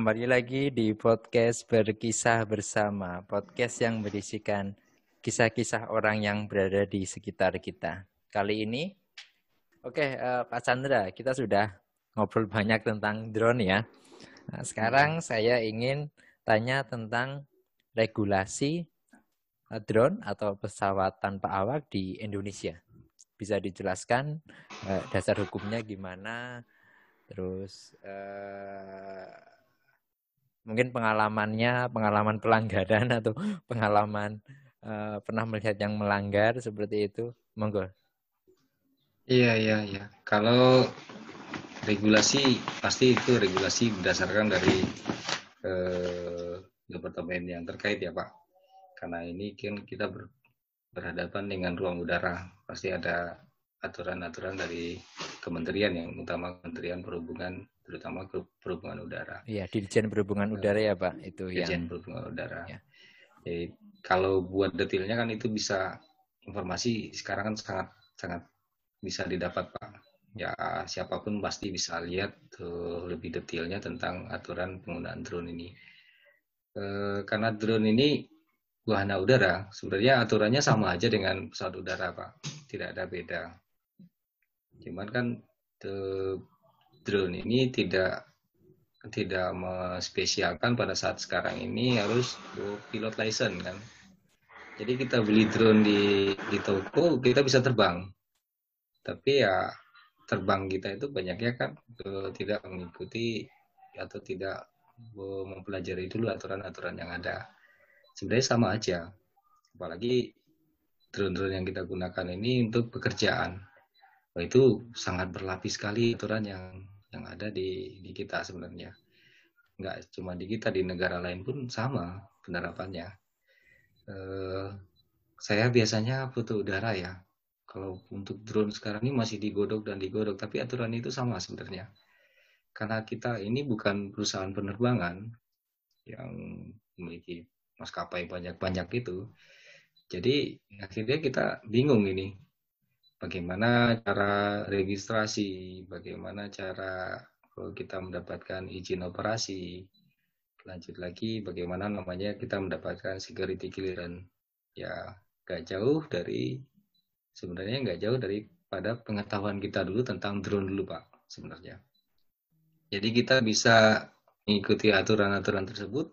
kembali lagi di podcast Berkisah Bersama, podcast yang berisikan kisah-kisah orang yang berada di sekitar kita. Kali ini, oke okay, uh, eh, Pak Chandra, kita sudah ngobrol banyak tentang drone ya. Nah, sekarang saya ingin tanya tentang regulasi uh, drone atau pesawat tanpa awak di Indonesia. Bisa dijelaskan uh, dasar hukumnya gimana? Terus uh, mungkin pengalamannya, pengalaman pelanggaran atau pengalaman uh, pernah melihat yang melanggar seperti itu, monggo. Iya, iya, iya. Kalau regulasi pasti itu regulasi berdasarkan dari eh, departemen yang terkait ya Pak. Karena ini kan kita ber, berhadapan dengan ruang udara, pasti ada aturan-aturan dari kementerian yang utama Kementerian Perhubungan terutama perhubungan udara. Iya, Dirjen Perhubungan Udara ya Pak, itu Dirjen yang... Perhubungan Udara. Ya. Jadi kalau buat detailnya kan itu bisa informasi sekarang kan sangat sangat bisa didapat Pak. Ya siapa pun pasti bisa lihat tuh lebih detailnya tentang aturan penggunaan drone ini. E, karena drone ini wahana udara, sebenarnya aturannya sama aja dengan pesawat udara Pak, tidak ada beda. Cuman kan drone ini tidak tidak spesialkan pada saat sekarang ini harus pilot license kan. Jadi kita beli drone di di toko kita bisa terbang. Tapi ya terbang kita itu banyaknya kan tidak mengikuti atau tidak mempelajari dulu aturan-aturan yang ada. Sebenarnya sama aja. Apalagi drone-drone yang kita gunakan ini untuk pekerjaan Wah, itu sangat berlapis sekali aturan yang yang ada di di kita sebenarnya. Nggak cuma di kita, di negara lain pun sama penerapannya. Eh, saya biasanya foto udara ya. Kalau untuk drone sekarang ini masih digodok dan digodok, tapi aturan itu sama sebenarnya. Karena kita ini bukan perusahaan penerbangan yang memiliki maskapai banyak-banyak itu. Jadi akhirnya kita bingung ini bagaimana cara registrasi, bagaimana cara kita mendapatkan izin operasi. Lanjut lagi, bagaimana namanya kita mendapatkan security clearance. Ya, nggak jauh dari, sebenarnya nggak jauh dari pada pengetahuan kita dulu tentang drone dulu, Pak, sebenarnya. Jadi kita bisa mengikuti aturan-aturan tersebut,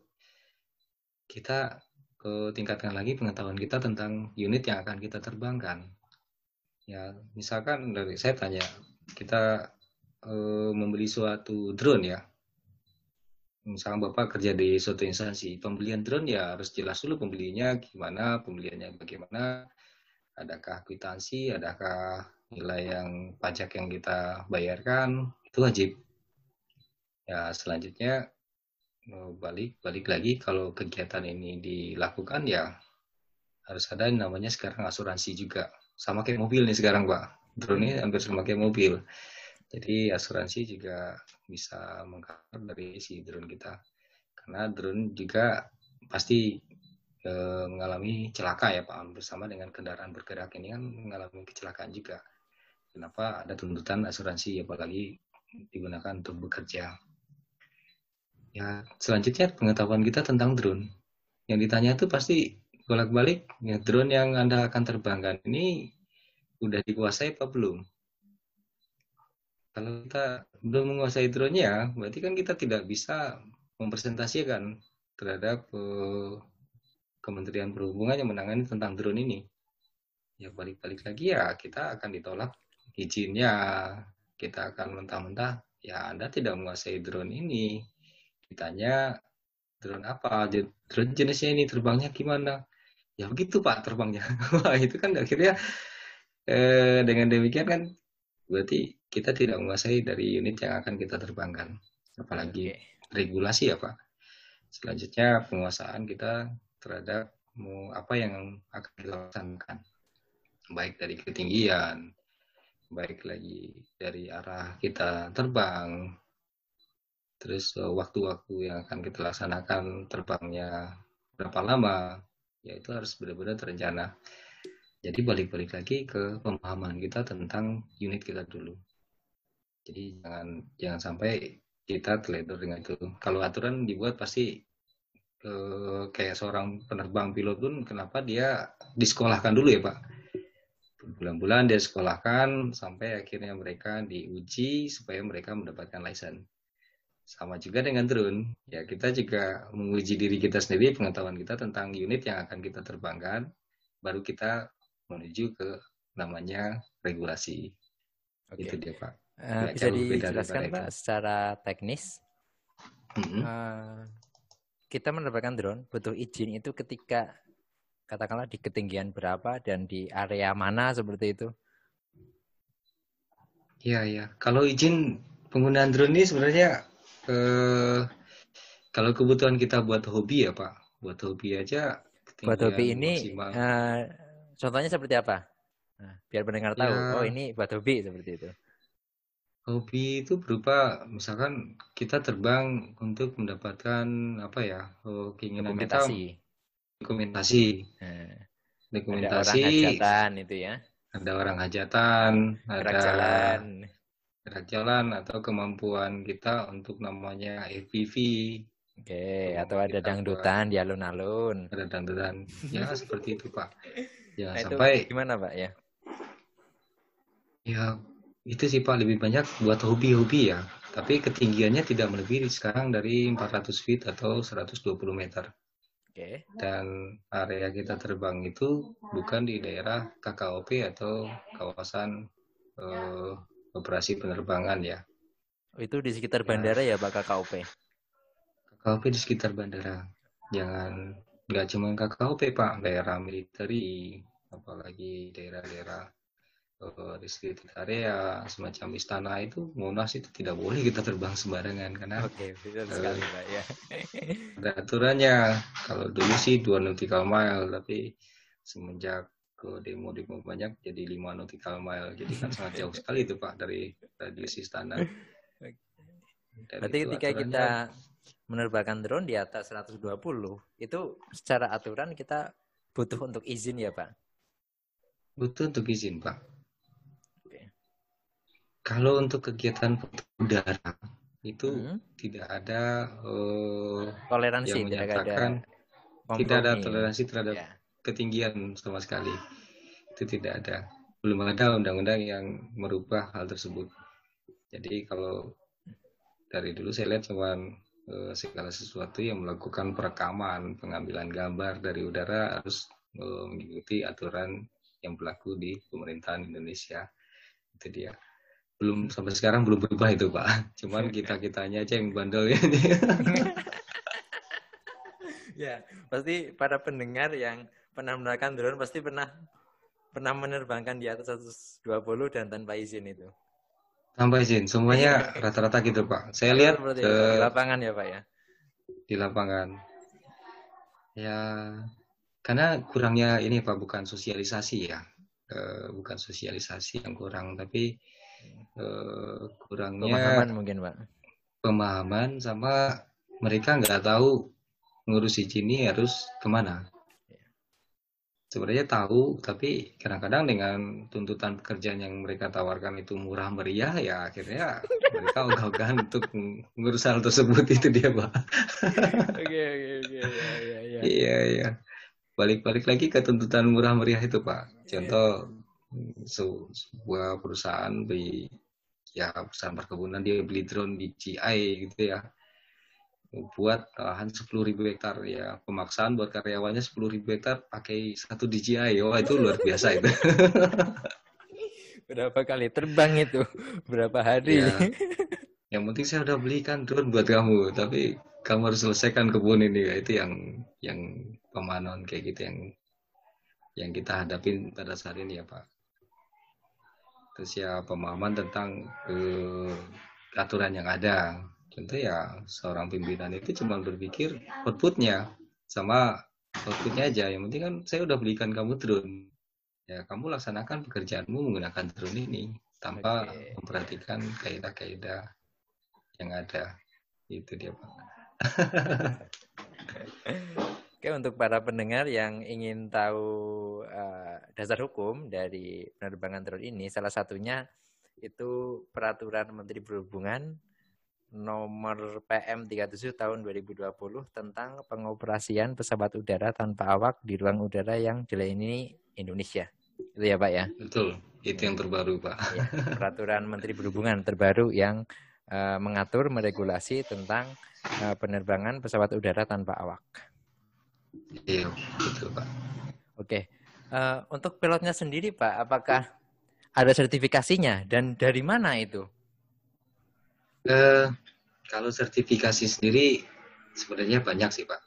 kita ke tingkatkan lagi pengetahuan kita tentang unit yang akan kita terbangkan Ya, misalkan dari saya tanya, kita e, membeli suatu drone ya. Misalkan Bapak kerja di suatu instansi, pembelian drone ya harus jelas dulu pembelinya gimana, pembeliannya bagaimana, adakah kwitansi, adakah nilai yang pajak yang kita bayarkan, itu wajib. Ya, selanjutnya balik balik lagi kalau kegiatan ini dilakukan ya harus ada yang namanya sekarang asuransi juga sama kayak mobil nih sekarang Pak. Drone ini hampir sama kayak mobil. Jadi asuransi juga bisa mengcover dari si drone kita. Karena drone juga pasti e, mengalami celaka ya Pak. Bersama dengan kendaraan bergerak ini kan mengalami kecelakaan juga. Kenapa ada tuntutan asuransi apalagi digunakan untuk bekerja. Ya, selanjutnya pengetahuan kita tentang drone. Yang ditanya itu pasti bolak-balik ya drone yang Anda akan terbangkan ini udah dikuasai apa belum? Kalau kita belum menguasai drone-nya, berarti kan kita tidak bisa mempresentasikan terhadap uh, Kementerian Perhubungan yang menangani tentang drone ini. Ya balik-balik lagi ya kita akan ditolak izinnya, kita akan mentah-mentah, ya Anda tidak menguasai drone ini. Ditanya drone apa, drone jenisnya ini terbangnya gimana? Ya begitu pak terbangnya. Wah itu kan akhirnya eh, dengan demikian kan berarti kita tidak menguasai dari unit yang akan kita terbangkan. Apalagi regulasi ya pak. Selanjutnya penguasaan kita terhadap mau apa yang akan kita laksanakan baik dari ketinggian baik lagi dari arah kita terbang terus eh, waktu-waktu yang akan kita laksanakan terbangnya berapa lama ya itu harus benar-benar terencana. Jadi balik-balik lagi ke pemahaman kita tentang unit kita dulu. Jadi jangan jangan sampai kita teledor dengan itu. Kalau aturan dibuat pasti eh, kayak seorang penerbang pilot pun kenapa dia disekolahkan dulu ya Pak? Bulan-bulan dia sekolahkan sampai akhirnya mereka diuji supaya mereka mendapatkan license. Sama juga dengan drone, ya kita juga menguji diri kita sendiri, pengetahuan kita tentang unit yang akan kita terbangkan, baru kita menuju ke namanya regulasi. Oke. Itu dia Pak. Uh, Ya, bisa dijelaskan Pak secara teknis Mm-mm. eh, kita menerbangkan drone butuh izin itu ketika katakanlah di ketinggian berapa dan di area mana seperti itu. Iya, iya. Kalau izin penggunaan drone ini sebenarnya eh, kalau kebutuhan kita buat hobi ya Pak, buat hobi aja Buat hobi ini maksimal. eh, contohnya seperti apa? Nah, biar pendengar tahu, Ya. oh ini buat hobi seperti itu. Hobi itu berupa misalkan kita terbang untuk mendapatkan apa ya eh, keinginan kita Dokumentasi. dokumentasi, Nah, ada orang dokumentasi. hajatan itu ya, Ada orang hajatan, gerak ada jalan. Gerak jalan atau kemampuan kita untuk namanya FPV, Oke, Kemampuan atau ada buat- dangdutan di alun-alun. ada dandan ya seperti itu Pak. Ya Nah, itu sampai gimana Pak ya? ya itu sih Pak lebih banyak buat hobi-hobi ya. Tapi ketinggiannya tidak melebihi sekarang dari 400 feet atau 120 meter. Oke. Dan area kita terbang itu bukan di daerah KKOP atau kawasan eh, operasi penerbangan ya. Oh, itu di sekitar Ya. bandara ya Pak KKOP? KKOP di sekitar bandara. Jangan nggak cuma KKOP Pak, daerah militeri, apalagi daerah-daerah eh, di sekitar area semacam istana itu Monas itu tidak boleh kita terbang sembarangan karena Oke, betul sekali Pak ya. ada aturannya. Kalau dulu sih 2 nautical mile, tapi semenjak ke demo-demo banyak jadi 5 nautical mile. Jadi kan sangat jauh sekali itu Pak dari radius istana. Dan Berarti ketika aturannya kita menerbangkan drone di atas 120, itu secara aturan kita butuh untuk izin ya Pak? butuh untuk izin Pak. Oke. Kalau untuk kegiatan udara itu Hmm. tidak ada eh, Toleransi, yang tidak ada menyatakan tidak ada toleransi terhadap Ya. Ketinggian sama sekali. Itu tidak ada. Belum ada undang-undang yang merubah hal tersebut. Jadi kalau dari dulu saya lihat cuman eh, segala sesuatu yang melakukan perekaman, pengambilan gambar dari udara harus eh, mengikuti aturan yang berlaku di pemerintahan Indonesia. Itu dia. Belum sampai sekarang belum berubah itu, Pak. Cuman kita-kitanya aja yang bandel ya. Ya, pasti para pendengar yang pernah menggunakan drone pasti pernah pernah menerbangkan di atas 120 dan tanpa izin itu. Tanpa izin, semuanya rata-rata gitu, Pak. Saya lihat ke di lapangan ya Pak ya. di lapangan. Ya, karena kurangnya ini Pak bukan sosialisasi ya, Eh, bukan sosialisasi yang kurang, tapi eh, kurangnya Pemahaman mungkin Pak. pemahaman sama mereka nggak tahu ngurus izin ini harus ke mana. Sebenarnya tahu, tapi kadang-kadang dengan tuntutan pekerjaan yang mereka tawarkan itu murah meriah, ya akhirnya mereka ogah-ogahan untuk ngurus hal tersebut itu dia, Pak. Oke oke oke ya ya ya. Iya, iya. Balik-balik lagi ke tuntutan murah meriah itu, Pak. Contoh, se- sebuah perusahaan beli, ya perusahaan perkebunan dia beli drone DJI gitu ya. Buat lahan 10.000 hektar ya. Pemaksaan buat karyawannya 10.000 hektar pakai satu DJI. Wah, itu luar biasa itu. Berapa kali terbang itu? Berapa hari? Iya. Yang penting saya udah belikan drone buat kamu, tapi kamu harus selesaikan kebun ini. Ya, Itu yang yang pemahaman kayak gitu yang yang kita hadapin pada saat ini ya Pak. Terus ya pemahaman tentang eh, aturan yang ada. Contoh ya seorang pimpinan itu cuma berpikir outputnya sama outputnya aja. Yang penting kan saya udah belikan kamu drone. Ya kamu laksanakan pekerjaanmu menggunakan drone ini tanpa Oke. memperhatikan kaidah-kaidah yang ada. Itu dia Pak. Oke, untuk para pendengar yang ingin tahu eh, dasar hukum dari penerbangan drone ini, salah satunya itu peraturan Menteri Perhubungan nomor PM 37 tahun 2020 tentang pengoperasian pesawat udara tanpa awak di ruang udara yang dilayani Indonesia. Itu ya Pak ya? Betul, itu yang terbaru Pak. Ya, peraturan Menteri Perhubungan terbaru yang uh, mengatur, meregulasi tentang uh, penerbangan pesawat udara tanpa awak. Iya, betul Pak. Oke, uh, untuk pilotnya sendiri Pak, apakah ada sertifikasinya dan dari mana itu? Uh, kalau sertifikasi sendiri sebenarnya banyak sih Pak.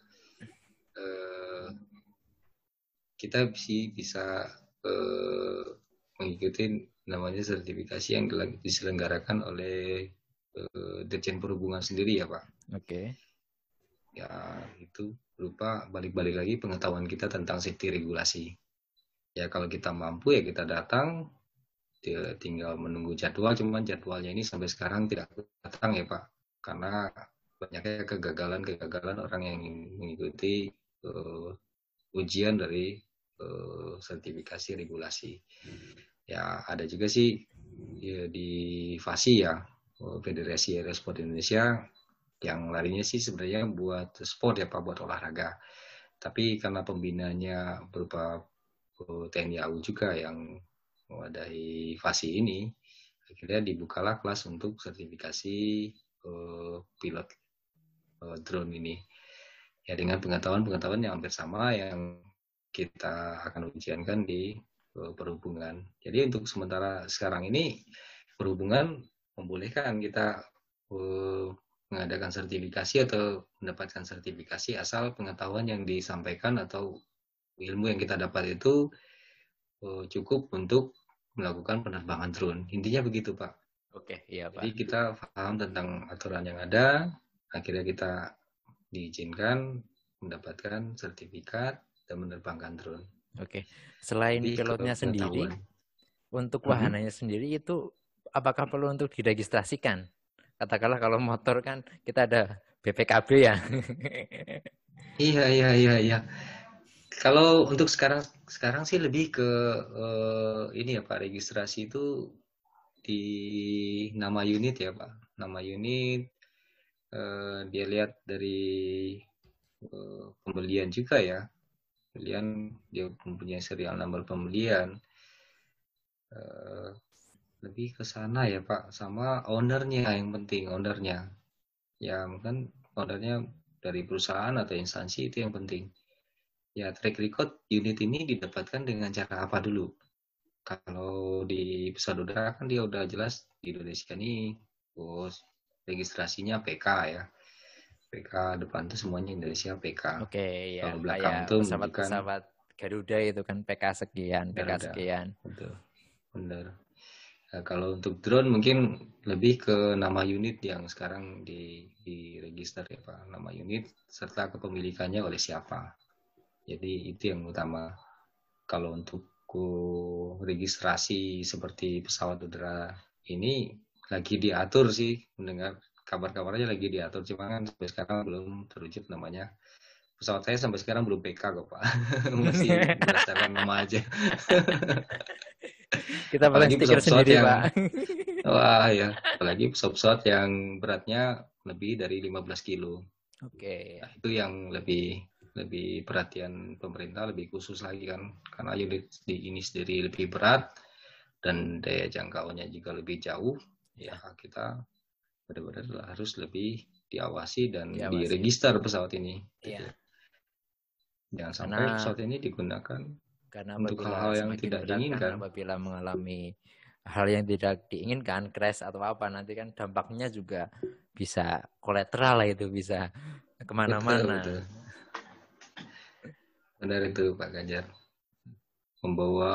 Uh, kita sih bisa uh, mengikuti namanya sertifikasi yang diselenggarakan oleh uh, Dirjen Perhubungan sendiri ya Pak. Oke. Okay. Ya itu berupa balik-balik lagi pengetahuan kita tentang safety regulasi. Ya kalau kita mampu ya kita datang tinggal menunggu jadwal cuman jadwalnya ini sampai sekarang tidak datang ya Pak. Karena banyaknya kegagalan-kegagalan orang yang mengikuti uh, ujian dari uh, sertifikasi regulasi. Ya ada juga sih ya, di FASI ya eh, Federasi Aerosport Indonesia yang larinya sih sebenarnya buat sport ya Pak buat olahraga. Tapi karena pembinanya berupa TNI AU juga yang mewadai fasi ini, akhirnya dibukalah kelas untuk sertifikasi uh, pilot uh, drone ini. Ya dengan pengetahuan-pengetahuan yang hampir sama yang kita akan ujiankan di uh, perhubungan. Jadi untuk sementara sekarang ini perhubungan membolehkan kita uh, mengadakan sertifikasi atau mendapatkan sertifikasi asal pengetahuan yang disampaikan atau ilmu yang kita dapat itu cukup untuk melakukan penerbangan drone. Intinya begitu, Pak. Oke, iya, Pak. Jadi kita paham tentang aturan yang ada, akhirnya kita diizinkan mendapatkan sertifikat dan menerbangkan drone. Oke. Selain Jadi, pilotnya sendiri, untuk mhm. wahananya hmm. sendiri itu apakah perlu untuk diregistrasikan? Katakanlah kalau motor kan kita ada BPKB ya. iya, iya, iya, iya. Kalau untuk sekarang sekarang sih lebih ke uh, ini ya Pak registrasi itu di nama unit ya Pak. Nama unit uh, dia lihat dari uh, pembelian juga ya. Pembelian dia mempunyai serial nomor pembelian. Uh, lebih ke sana ya Pak sama ownernya yang penting ownernya ya mungkin ownernya dari perusahaan atau instansi itu yang penting ya track record unit ini didapatkan dengan cara apa dulu? Kalau di pesawat udara kan dia udah jelas di Indonesia nih, bos registrasinya PK ya. PK depan itu semuanya Indonesia PK. Oke, okay, ya. Kalau belakang itu pesawat kan, pesawat Garuda itu kan PK sekian, PK Garuda. sekian. Betul. Benar. Nah, kalau untuk drone mungkin lebih ke nama unit yang sekarang di, di register ya Pak, nama unit serta kepemilikannya oleh siapa. Jadi itu yang utama. Kalau untuk registrasi seperti pesawat udara ini lagi diatur sih mendengar kabar-kabarnya lagi diatur. Cuma kan sampai sekarang belum terwujud namanya pesawat saya sampai sekarang belum PK kok pak. Masih berdasarkan nama aja. Kita apalagi pesawat sendiri yang, pak. Wah ya apalagi pesawat-pesawat yang beratnya lebih dari 15 kilo. Oke. Okay. nah, itu yang lebih lebih perhatian pemerintah lebih khusus lagi kan. Karena unit di ini sendiri lebih berat dan daya jangkauannya juga lebih jauh. Ya kita benar-benar harus lebih diawasi dan diawasi. diregister pesawat ini. Ya. jangan sampai karena, pesawat ini digunakan karena untuk hal-hal yang tidak diinginkan. apabila mengalami hal yang tidak diinginkan crash atau apa nanti kan dampaknya juga bisa kolateral itu bisa ke mana-mana Benar itu Pak Ganjar. Membawa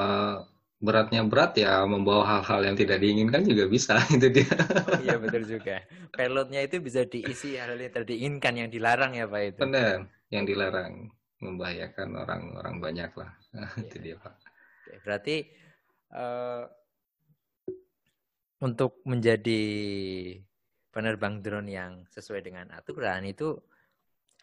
beratnya berat ya membawa hal-hal yang tidak diinginkan juga bisa itu dia. Oh, iya betul juga. Pilotnya itu bisa diisi hal yang tidak diinginkan yang dilarang ya Pak itu. Benar, yang dilarang membahayakan orang-orang banyak lah. Nah, iya. itu dia Pak. Berarti uh, untuk menjadi penerbang drone yang sesuai dengan aturan itu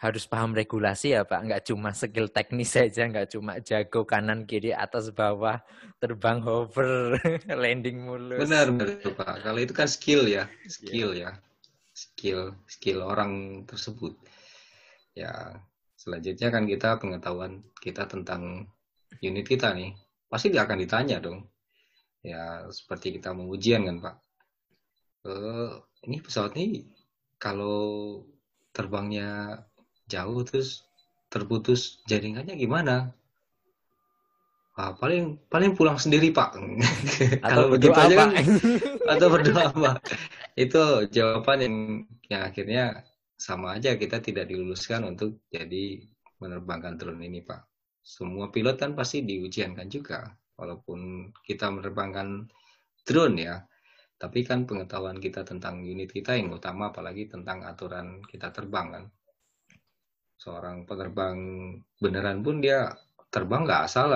harus paham regulasi ya Pak, nggak cuma skill teknis saja, nggak cuma jago kanan kiri atas bawah terbang hover landing mulus. Benar benar Pak, kalau itu kan skill ya, skill yeah. ya, skill skill orang tersebut. Ya, selanjutnya kan kita pengetahuan kita tentang unit kita nih. Pasti dia akan ditanya dong. Ya, seperti kita mau ujian kan, Pak. Uh, ini pesawat ini kalau terbangnya jauh terus terputus jaringannya gimana? Ah, paling paling pulang sendiri pak. Kalau begitu aja kan, atau berdoa apa? Itu jawaban yang yang akhirnya sama aja kita tidak diluluskan untuk jadi menerbangkan drone ini pak. Semua pilot kan pasti diujiankan juga, walaupun kita menerbangkan drone ya. Tapi kan pengetahuan kita tentang unit kita yang utama, apalagi tentang aturan kita terbang kan. Seorang penerbang beneran pun dia terbang nggak asal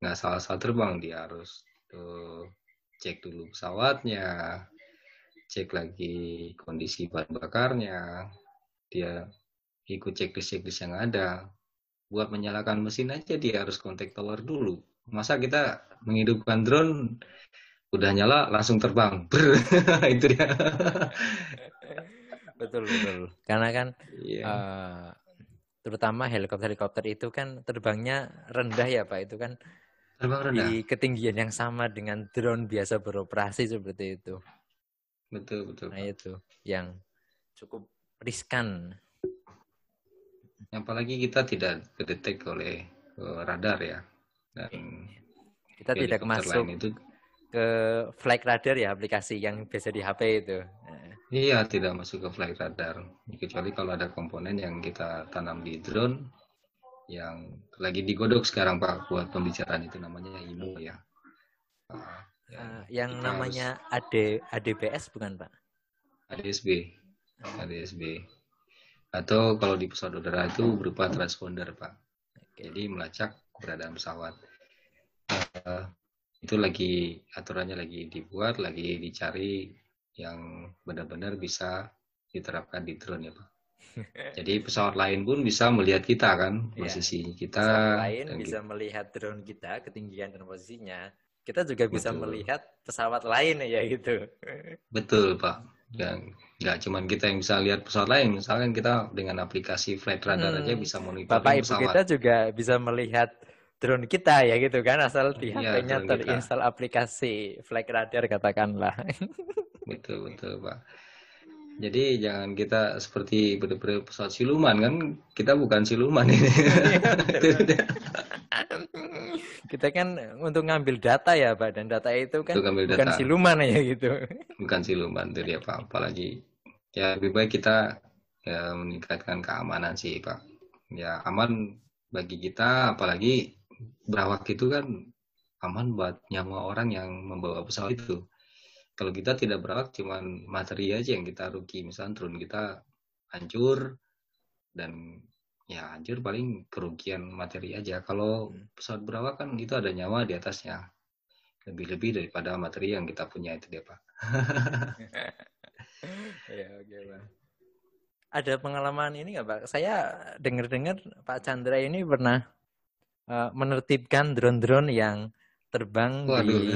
nggak salah-salah terbang dia harus tuh cek dulu pesawatnya cek lagi kondisi bahan bakarnya. Dia ikut checklist-checklist yang ada. Buat menyalakan mesin aja dia harus kontak tower dulu. Masa kita menghidupkan drone udah nyala langsung terbang. Itu dia. Betul betul. Karena kan yeah. Iya. uh, terutama helikopter helikopter itu kan terbangnya rendah ya pak itu kan Terbang rendah. Di ketinggian yang sama dengan drone biasa beroperasi seperti itu. Betul, betul. Nah, itu yang cukup riskan. Apalagi kita tidak kedetek oleh uh, radar ya. Dan kita tidak masuk itu ke flight radar ya aplikasi yang biasa di HP itu. Iya, tidak masuk ke flight radar. Kecuali kalau ada komponen yang kita tanam di drone yang lagi digodok sekarang Pak buat pembicaraan itu namanya IMO ya. Uh, yang namanya harus... AD ADBS bukan Pak? ADSB. ADSB. Atau kalau di pesawat udara itu berupa transponder Pak. Jadi melacak keberadaan pesawat. Uh, itu lagi aturannya lagi dibuat, lagi dicari yang benar-benar bisa diterapkan di drone ya Pak. Jadi pesawat lain pun bisa melihat kita kan iya. posisi kita. Pesawat lain bisa kita. melihat drone kita ketinggian dan posisinya. Kita juga bisa Betul. melihat pesawat lain ya gitu. Betul pak. Dan nggak cuma kita yang bisa lihat pesawat lain. Misalkan kita dengan aplikasi flight radar hmm. aja bisa monitor Bapak ibu kita juga bisa melihat drone kita ya gitu kan asal di ya, HP-nya terinstall kita. aplikasi flight radar katakanlah. Betul betul pak. Jadi jangan kita seperti benar-benar pesawat siluman kan kita bukan siluman ini. Iya, kita kan untuk ngambil data ya Pak dan data itu kan bukan data. siluman ya gitu. Bukan siluman itu dia Pak. Apalagi ya lebih baik kita ya meningkatkan keamanan sih Pak. Ya aman bagi kita apalagi berawak itu kan aman buat nyawa orang yang membawa pesawat itu. Kalau kita tidak berawak cuman materi aja yang kita rugi. Misalnya drone kita hancur dan ya hancur paling kerugian materi aja. Kalau hmm. pesawat berawak kan itu ada nyawa di atasnya. Lebih-lebih daripada materi yang kita punya itu dia pak. Ya oke pak. Ada pengalaman ini nggak pak? Saya dengar-dengar pak Chandra ini pernah uh, menertibkan drone-drone yang terbang Waduh. di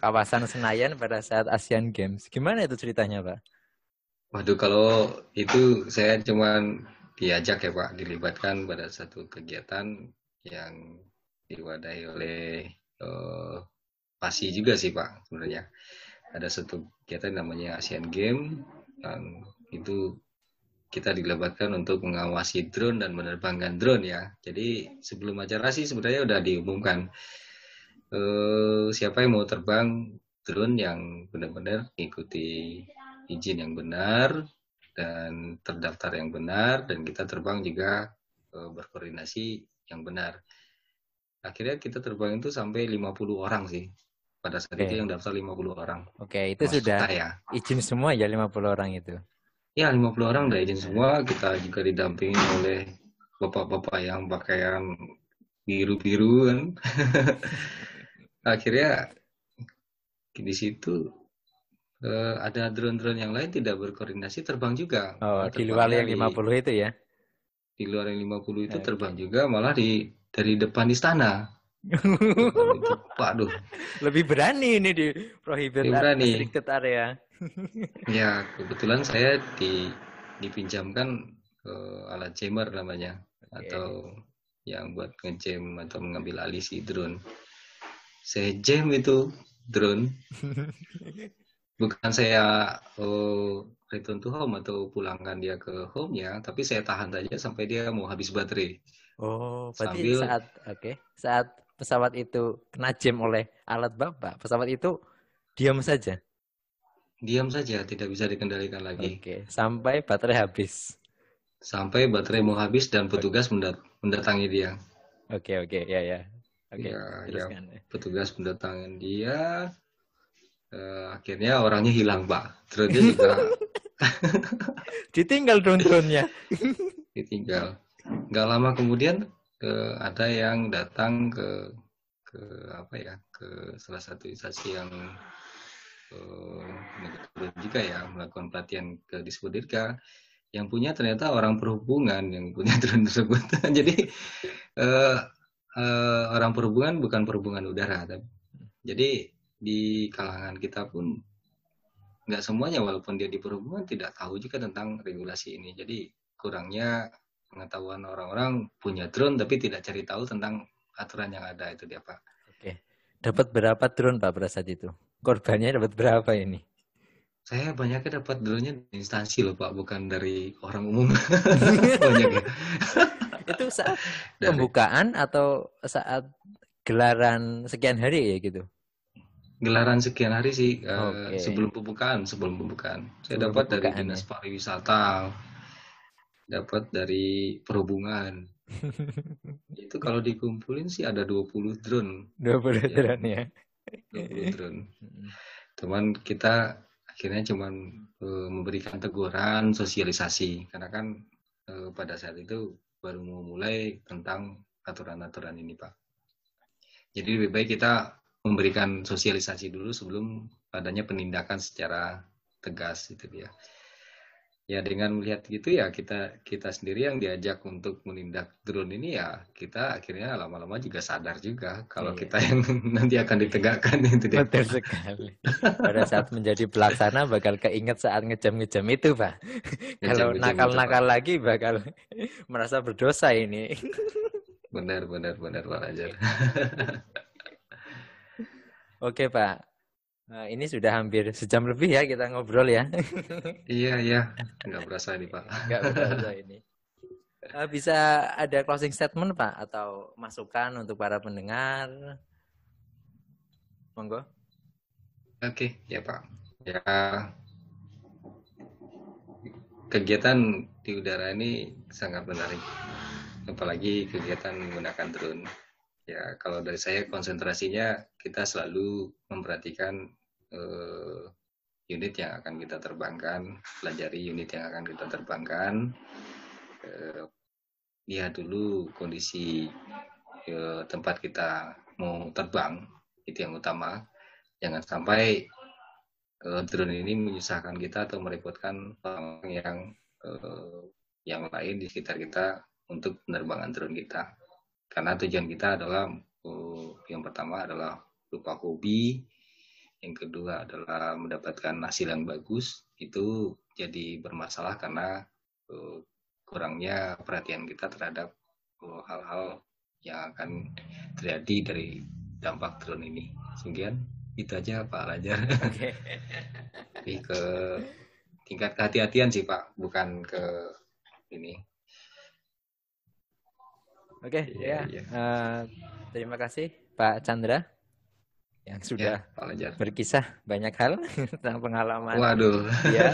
kawasan Senayan pada saat Asian Games. Gimana itu ceritanya, Pak? Waduh, kalau itu saya cuma diajak ya, Pak, dilibatkan pada satu kegiatan yang diwadahi oleh uh, PASI juga sih, Pak, sebenarnya. Ada satu kegiatan namanya Asian Games, dan itu kita dilibatkan untuk mengawasi drone dan menerbangkan drone ya. Jadi sebelum acara sih sebenarnya udah diumumkan uh, siapa yang mau terbang drone yang benar-benar ikuti izin yang benar dan terdaftar yang benar dan kita terbang juga uh, berkoordinasi yang benar. Akhirnya kita terbang itu sampai 50 orang sih. Pada saat okay. itu yang daftar 50 orang. Oke, okay, itu sudah saya. izin semua ya 50 orang itu. Ya, 50 orang udah izin semua. Kita juga didampingi oleh bapak-bapak yang pakaian biru-biru kan. akhirnya di situ uh, ada drone-drone yang lain tidak berkoordinasi terbang juga. Oh, di luar yang 50 itu ya? Di luar yang 50 itu okay. terbang juga malah di dari depan istana. Waduh. Lebih berani ini di prohibit restricted area. Ya, kebetulan saya di dipinjamkan uh, alat jammer namanya okay. atau yang buat ngejam atau mengambil alih si drone. Saya jam itu drone. Bukan saya uh, return to home atau pulangkan dia ke home-nya, tapi saya tahan saja sampai dia mau habis baterai. Oh, berarti Sambil, saat oke, okay, saat pesawat itu kena jam oleh alat Bapak, pesawat itu diam saja. Diam saja, tidak bisa dikendalikan lagi. Oke, okay. sampai baterai habis. Sampai baterai mau habis dan petugas mendat mendatangi dia. Oke, okay, oke, okay. ya ya. Oke, okay, ya, ya, petugas mendatangi dia. Uh, akhirnya orangnya hilang, Pak. Terus dia juga ditinggal drone-nya. ditinggal. Gak lama kemudian ke ada yang datang ke ke apa ya ke salah satu instansi yang uh, juga ya melakukan pelatihan ke Dispodirka yang punya ternyata orang perhubungan yang punya drone tersebut jadi uh, uh, orang perhubungan bukan perhubungan udara tapi jadi di kalangan kita pun nggak semuanya walaupun dia di perhubungan tidak tahu juga tentang regulasi ini jadi kurangnya pengetahuan orang-orang punya drone tapi tidak cari tahu tentang aturan yang ada itu dia Pak. Oke. Dapat berapa drone Pak pada saat itu? Korbannya dapat berapa ini? Saya banyaknya dapat drone-nya di instansi loh Pak, bukan dari orang umum. Banyak ya. itu saat dari... pembukaan atau saat gelaran sekian hari ya gitu? Gelaran sekian hari sih okay. uh, sebelum pembukaan, sebelum pembukaan. Saya sebelum dapat dari dinas ya? pariwisata, dapat dari perhubungan. itu kalau dikumpulin sih ada 20 drone. 20 ya. drone ya. 20 drone. Teman kita akhirnya cuman uh, memberikan teguran, sosialisasi karena kan uh, pada saat itu baru mau mulai tentang aturan-aturan ini, Pak. Jadi lebih baik kita memberikan sosialisasi dulu sebelum adanya penindakan secara tegas itu dia ya dengan melihat gitu ya kita kita sendiri yang diajak untuk menindak drone ini ya kita akhirnya lama-lama juga sadar juga kalau iya. kita yang nanti akan ditegakkan itu dia. Betul sekali. Pada saat menjadi pelaksana bakal keinget saat ngejam-ngejam itu, Pak. kalau nakal-nakal lagi bakal merasa berdosa ini. benar, benar, benar, Pak Ajar. Oke, Pak. Nah, ini sudah hampir sejam lebih ya kita ngobrol ya. iya, iya. Nggak berasa ini, Pak. Nggak berasa ini. Uh, bisa ada closing statement, Pak? Atau masukan untuk para pendengar? Monggo. Oke, ya Pak. Ya, kegiatan di udara ini sangat menarik. Apalagi kegiatan menggunakan drone. Ya, kalau dari saya konsentrasinya kita selalu memperhatikan uh, unit yang akan kita terbangkan, pelajari unit yang akan kita terbangkan, uh, lihat dulu kondisi uh, tempat kita mau terbang, itu yang utama. Jangan sampai uh, drone ini menyusahkan kita atau merepotkan orang yang uh, yang lain di sekitar kita untuk penerbangan drone kita. Karena tujuan kita adalah uh, yang pertama adalah lupa hobi, yang kedua adalah mendapatkan hasil yang bagus itu jadi bermasalah karena uh, kurangnya perhatian kita terhadap hal hal-hal yang akan terjadi dari dampak drone ini. Sekian itu aja Pak Lajar. Okay. Lebih ke tingkat kehati-hatian sih Pak, bukan ke ini. Oke, okay, ya. ya. Uh, terima kasih Pak Chandra yang sudah ya, berkisah banyak hal tentang pengalaman Waduh. ya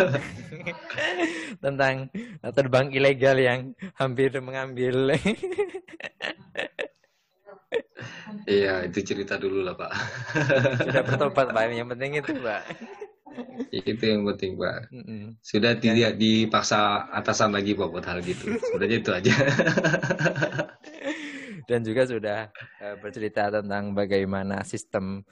tentang terbang ilegal yang hampir mengambil Iya, itu cerita dulu lah, Pak. Sudah bertobat, Pak. Yang penting itu, Pak. itu yang penting, Pak. Sudah ya. tidak dipaksa atasan lagi, Pak, buat hal gitu. Sebenarnya itu aja. Dan juga sudah uh, bercerita tentang bagaimana sistem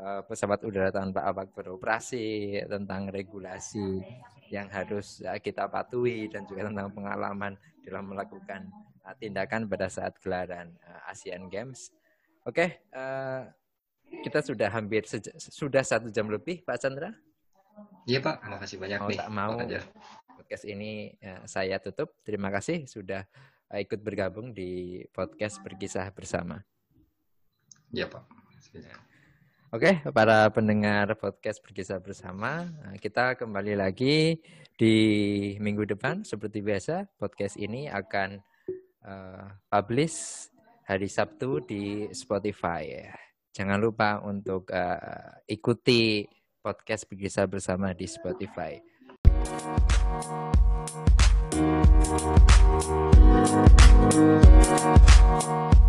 Eh, pesawat udara tanpa awak beroperasi, tentang regulasi yang harus eh, kita patuhi dan juga tentang pengalaman dalam melakukan eh, tindakan pada saat gelaran Asian Games. Oke, kita sudah hampir sudah satu jam lebih, Pak Chandra. Iya Pak, makasih banyak mau nih. tak mau podcast ini ya, saya tutup. Terima kasih sudah ikut bergabung di podcast berkisah bersama. Iya Pak. Oke, para pendengar podcast berkisah bersama, eh, kita kembali lagi di minggu depan seperti biasa. Podcast ini akan uh, publish hari Sabtu di Spotify. Jangan lupa untuk uh, ikuti podcast berkisah bersama di Spotify. Thank you.